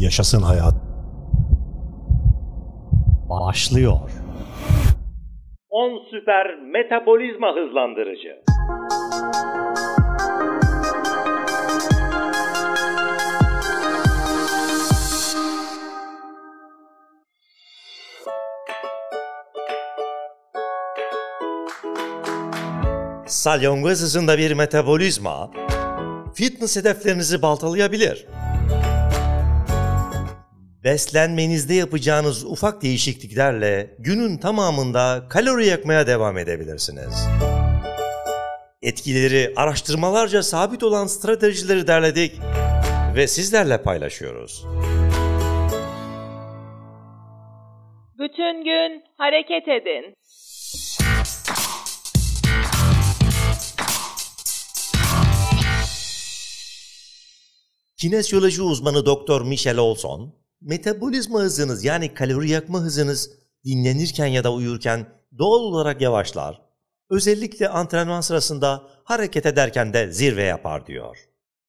Yaşasın hayat. Başlıyor. 10 süper metabolizma hızlandırıcı. Salyangoz hızında bir metabolizma fitness hedeflerinizi baltalayabilir. Beslenmenizde yapacağınız ufak değişikliklerle günün tamamında kalori yakmaya devam edebilirsiniz. Etkileri araştırmalarca sabit olan stratejileri derledik ve sizlerle paylaşıyoruz. Bütün gün hareket edin. Kinezyoloji uzmanı Doktor Michel Olson, metabolizma hızınız yani kalori yakma hızınız dinlenirken ya da uyurken doğal olarak yavaşlar. Özellikle antrenman sırasında hareket ederken de zirve yapar diyor.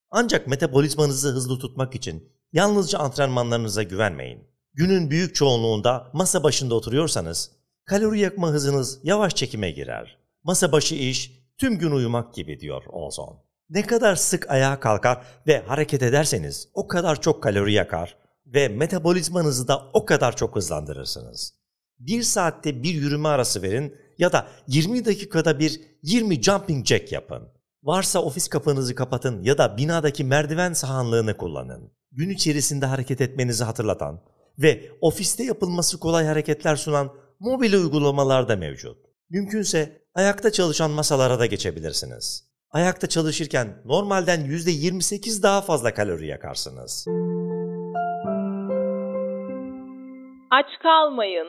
Ancak metabolizmanızı hızlı tutmak için yalnızca antrenmanlarınıza güvenmeyin. Günün büyük çoğunluğunda masa başında oturuyorsanız kalori yakma hızınız yavaş çekime girer. Masa başı iş tüm gün uyumak gibi diyor Olson. Ne kadar sık ayağa kalkar ve hareket ederseniz o kadar çok kalori yakar ve metabolizmanızı da o kadar çok hızlandırırsınız. Bir saatte bir yürüme arası verin ya da 20 dakikada bir 20 jumping jack yapın. Varsa ofis kapınızı kapatın ya da binadaki merdiven sahanlığını kullanın. Gün içerisinde hareket etmenizi hatırlatan ve ofiste yapılması kolay hareketler sunan mobil uygulamalar da mevcut. Mümkünse ayakta çalışan masalara da geçebilirsiniz. Ayakta çalışırken normalden %28 daha fazla kalori yakarsınız. Aç kalmayın.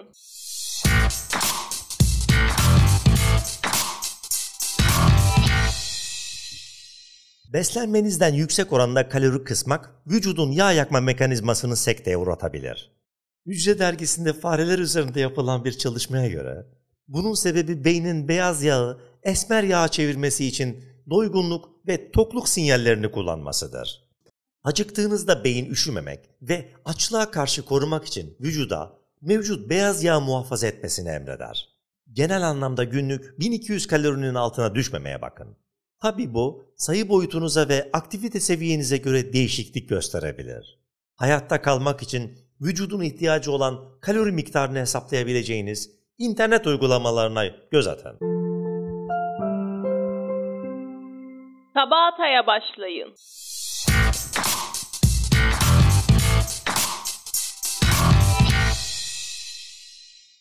Beslenmenizden yüksek oranda kalori kısmak vücudun yağ yakma mekanizmasını sekteye uğratabilir. Hücre dergisinde fareler üzerinde yapılan bir çalışmaya göre bunun sebebi beynin beyaz yağı esmer yağa çevirmesi için doygunluk ve tokluk sinyallerini kullanmasıdır. Acıktığınızda beyin üşümemek ve açlığa karşı korumak için vücuda mevcut beyaz yağ muhafaza etmesini emreder. Genel anlamda günlük 1200 kalorinin altına düşmemeye bakın. Tabi bu sayı boyutunuza ve aktivite seviyenize göre değişiklik gösterebilir. Hayatta kalmak için vücudun ihtiyacı olan kalori miktarını hesaplayabileceğiniz internet uygulamalarına göz atın. Tabata'ya başlayın.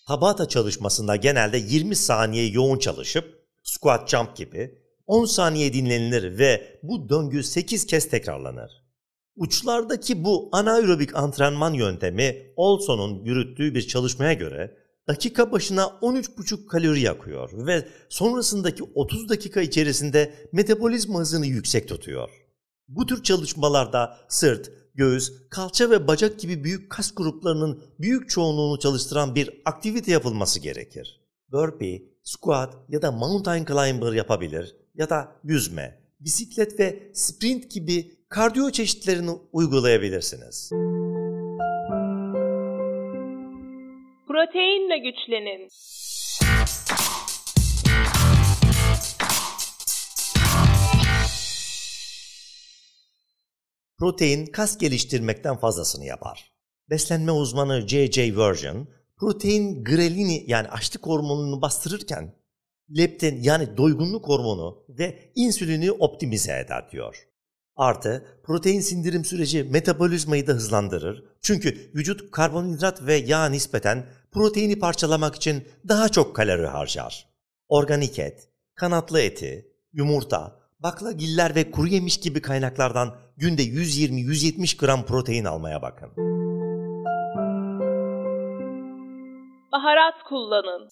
Tabata çalışmasında genelde 20 saniye yoğun çalışıp squat jump gibi 10 saniye dinlenilir ve bu döngü 8 kez tekrarlanır. Uçlardaki bu anaerobik antrenman yöntemi Olson'un yürüttüğü bir çalışmaya göre dakika başına 13,5 kalori yakıyor ve sonrasındaki 30 dakika içerisinde metabolizma hızını yüksek tutuyor. Bu tür çalışmalarda sırt, göğüs, kalça ve bacak gibi büyük kas gruplarının büyük çoğunluğunu çalıştıran bir aktivite yapılması gerekir. Burpee, squat ya da mountain climber yapabilir ya da yüzme, bisiklet ve sprint gibi kardiyo çeşitlerini uygulayabilirsiniz. Proteinle güçlenin. Protein kas geliştirmekten fazlasını yapar. Beslenme uzmanı J.J. Virgin, protein grelini yani açlık hormonunu bastırırken leptin yani doygunluk hormonu ve insülini optimize eder diyor. Artı protein sindirim süreci metabolizmayı da hızlandırır. Çünkü vücut karbonhidrat ve yağ nispeten proteini parçalamak için daha çok kalori harcar. Organik et, kanatlı eti, yumurta, baklagiller ve kuru yemiş gibi kaynaklardan günde 120-170 gram protein almaya bakın. Baharat kullanın.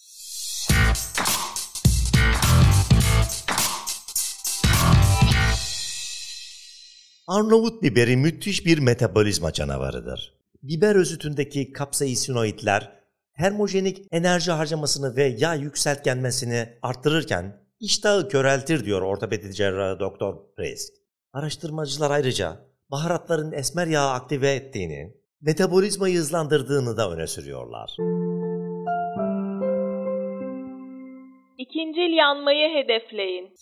Arnavut biberi müthiş bir metabolizma canavarıdır. Biber özütündeki kapsaisinoidler termojenik enerji harcamasını ve yağ yükseltgenmesini arttırırken iştahı köreltir diyor ortopedi cerrahı Doktor Priest. Araştırmacılar ayrıca baharatların esmer yağı aktive ettiğini, metabolizmayı hızlandırdığını da öne sürüyorlar. İkincil yanmayı hedefleyin.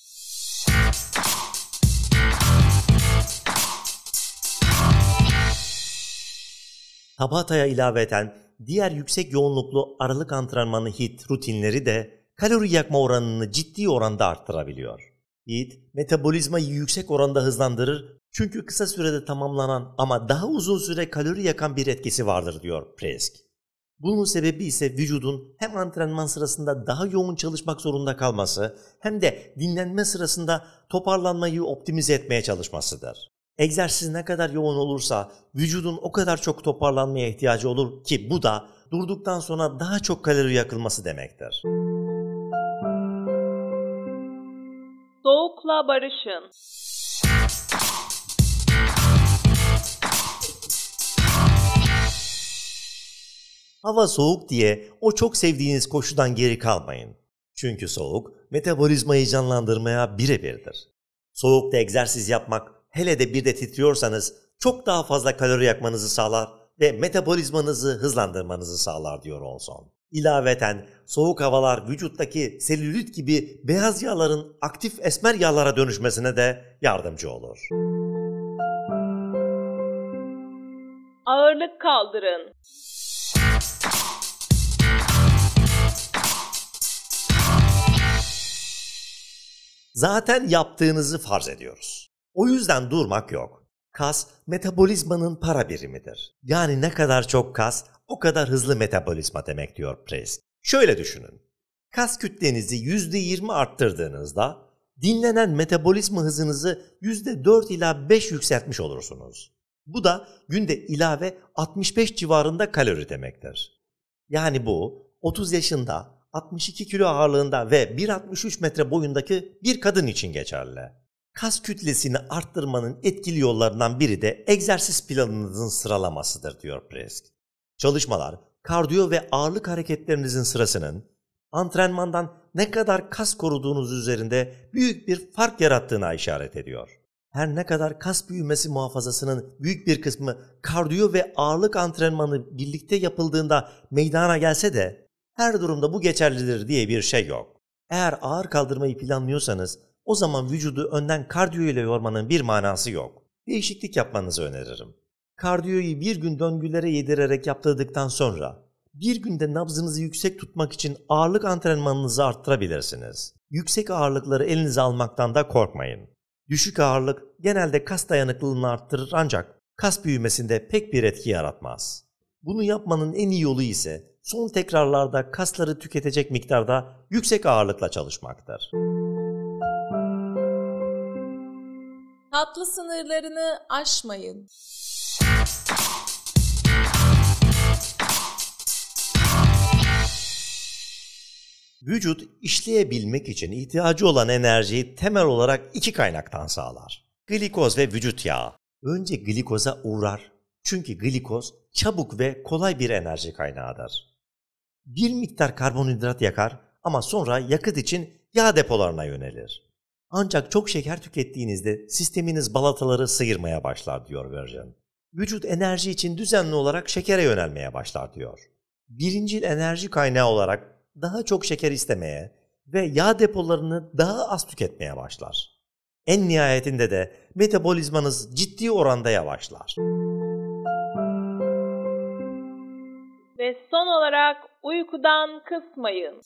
Tabata'ya ilaveten diğer yüksek yoğunluklu aralık antrenmanı HIIT rutinleri de kalori yakma oranını ciddi oranda arttırabiliyor. HIIT, metabolizmayı yüksek oranda hızlandırır çünkü kısa sürede tamamlanan ama daha uzun süre kalori yakan bir etkisi vardır diyor Presk. Bunun sebebi ise vücudun hem antrenman sırasında daha yoğun çalışmak zorunda kalması hem de dinlenme sırasında toparlanmayı optimize etmeye çalışmasıdır. Egzersiz ne kadar yoğun olursa vücudun o kadar çok toparlanmaya ihtiyacı olur ki bu da durduktan sonra daha çok kalori yakılması demektir. Soğukla barışın. Hava soğuk diye o çok sevdiğiniz koşudan geri kalmayın. Çünkü soğuk metabolizmayı canlandırmaya birebirdir. Soğukta egzersiz yapmak hele de bir de titriyorsanız çok daha fazla kalori yakmanızı sağlar ve metabolizmanızı hızlandırmanızı sağlar diyor Olson. İlaveten soğuk havalar vücuttaki selülit gibi beyaz yağların aktif esmer yağlara dönüşmesine de yardımcı olur. Ağırlık kaldırın. Zaten yaptığınızı farz ediyoruz. O yüzden durmak yok. Kas metabolizmanın para birimidir. Yani ne kadar çok kas o kadar hızlı metabolizma demek diyor Presk. Şöyle düşünün. Kas kütlenizi %20 arttırdığınızda dinlenen metabolizma hızınızı %4 ila 5 yükseltmiş olursunuz. Bu da günde ilave 65 civarında kalori demektir. Yani bu 30 yaşında 62 kilo ağırlığında ve 1.63 metre boyundaki bir kadın için geçerli. Kas kütlesini arttırmanın etkili yollarından biri de egzersiz planınızın sıralamasıdır diyor Presk. Çalışmalar, kardiyo ve ağırlık hareketlerinizin sırasının antrenmandan ne kadar kas koruduğunuz üzerinde büyük bir fark yarattığına işaret ediyor. Her ne kadar kas büyümesi muhafazasının büyük bir kısmı kardiyo ve ağırlık antrenmanı birlikte yapıldığında meydana gelse de her durumda bu geçerlidir diye bir şey yok. Eğer ağır kaldırmayı planlıyorsanız o zaman vücudu önden kardiyo ile yormanın bir manası yok. Değişiklik yapmanızı öneririm. Kardiyoyu bir gün döngülere yedirerek yaptırdıktan sonra bir günde nabzınızı yüksek tutmak için ağırlık antrenmanınızı arttırabilirsiniz. Yüksek ağırlıkları elinize almaktan da korkmayın. Düşük ağırlık genelde kas dayanıklılığını arttırır ancak kas büyümesinde pek bir etki yaratmaz. Bunu yapmanın en iyi yolu ise son tekrarlarda kasları tüketecek miktarda yüksek ağırlıkla çalışmaktır. Tatlı sınırlarını aşmayın. Vücut işleyebilmek için ihtiyacı olan enerjiyi temel olarak iki kaynaktan sağlar. Glikoz ve vücut yağı. Önce glikoza uğrar. Çünkü glikoz çabuk ve kolay bir enerji kaynağıdır. Bir miktar karbonhidrat yakar ama sonra yakıt için yağ depolarına yönelir. Ancak çok şeker tükettiğinizde sisteminiz balataları sıyırmaya başlar diyor Virgin. Vücut enerji için düzenli olarak şekere yönelmeye başlar diyor. Birincil enerji kaynağı olarak daha çok şeker istemeye ve yağ depolarını daha az tüketmeye başlar. En nihayetinde de metabolizmanız ciddi oranda yavaşlar. Ve son olarak uykudan kısmayın.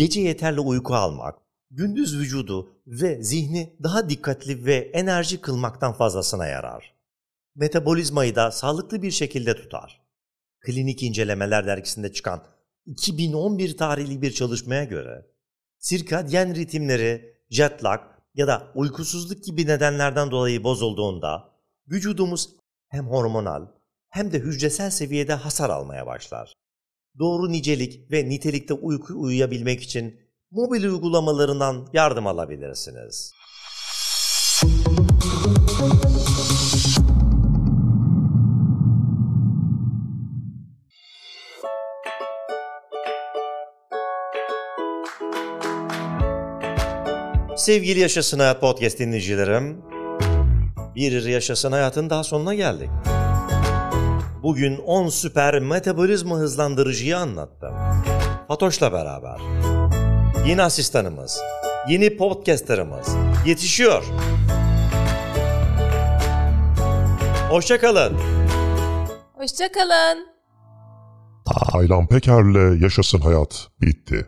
Gece yeterli uyku almak, gündüz vücudu ve zihni daha dikkatli ve enerji kılmaktan fazlasına yarar. Metabolizmayı da sağlıklı bir şekilde tutar. Klinik İncelemeler dergisinde çıkan 2011 tarihli bir çalışmaya göre sirkadyen ritimleri, jet lag ya da uykusuzluk gibi nedenlerden dolayı bozulduğunda vücudumuz hem hormonal hem de hücresel seviyede hasar almaya başlar. Doğru nicelik ve nitelikte uyku uyuyabilmek için mobil uygulamalarından yardım alabilirsiniz. Sevgili Yaşasın Hayat Podcast dinleyicilerim, bir Yaşasın Hayat'ın daha sonuna geldik. Bugün 10 süper metabolizma hızlandırıcıyı anlattım. Fatoş'la beraber. Yeni asistanımız, yeni podcasterımız yetişiyor. Hoşçakalın. Hoşçakalın. Taylan Peker'le Yaşasın Hayat bitti.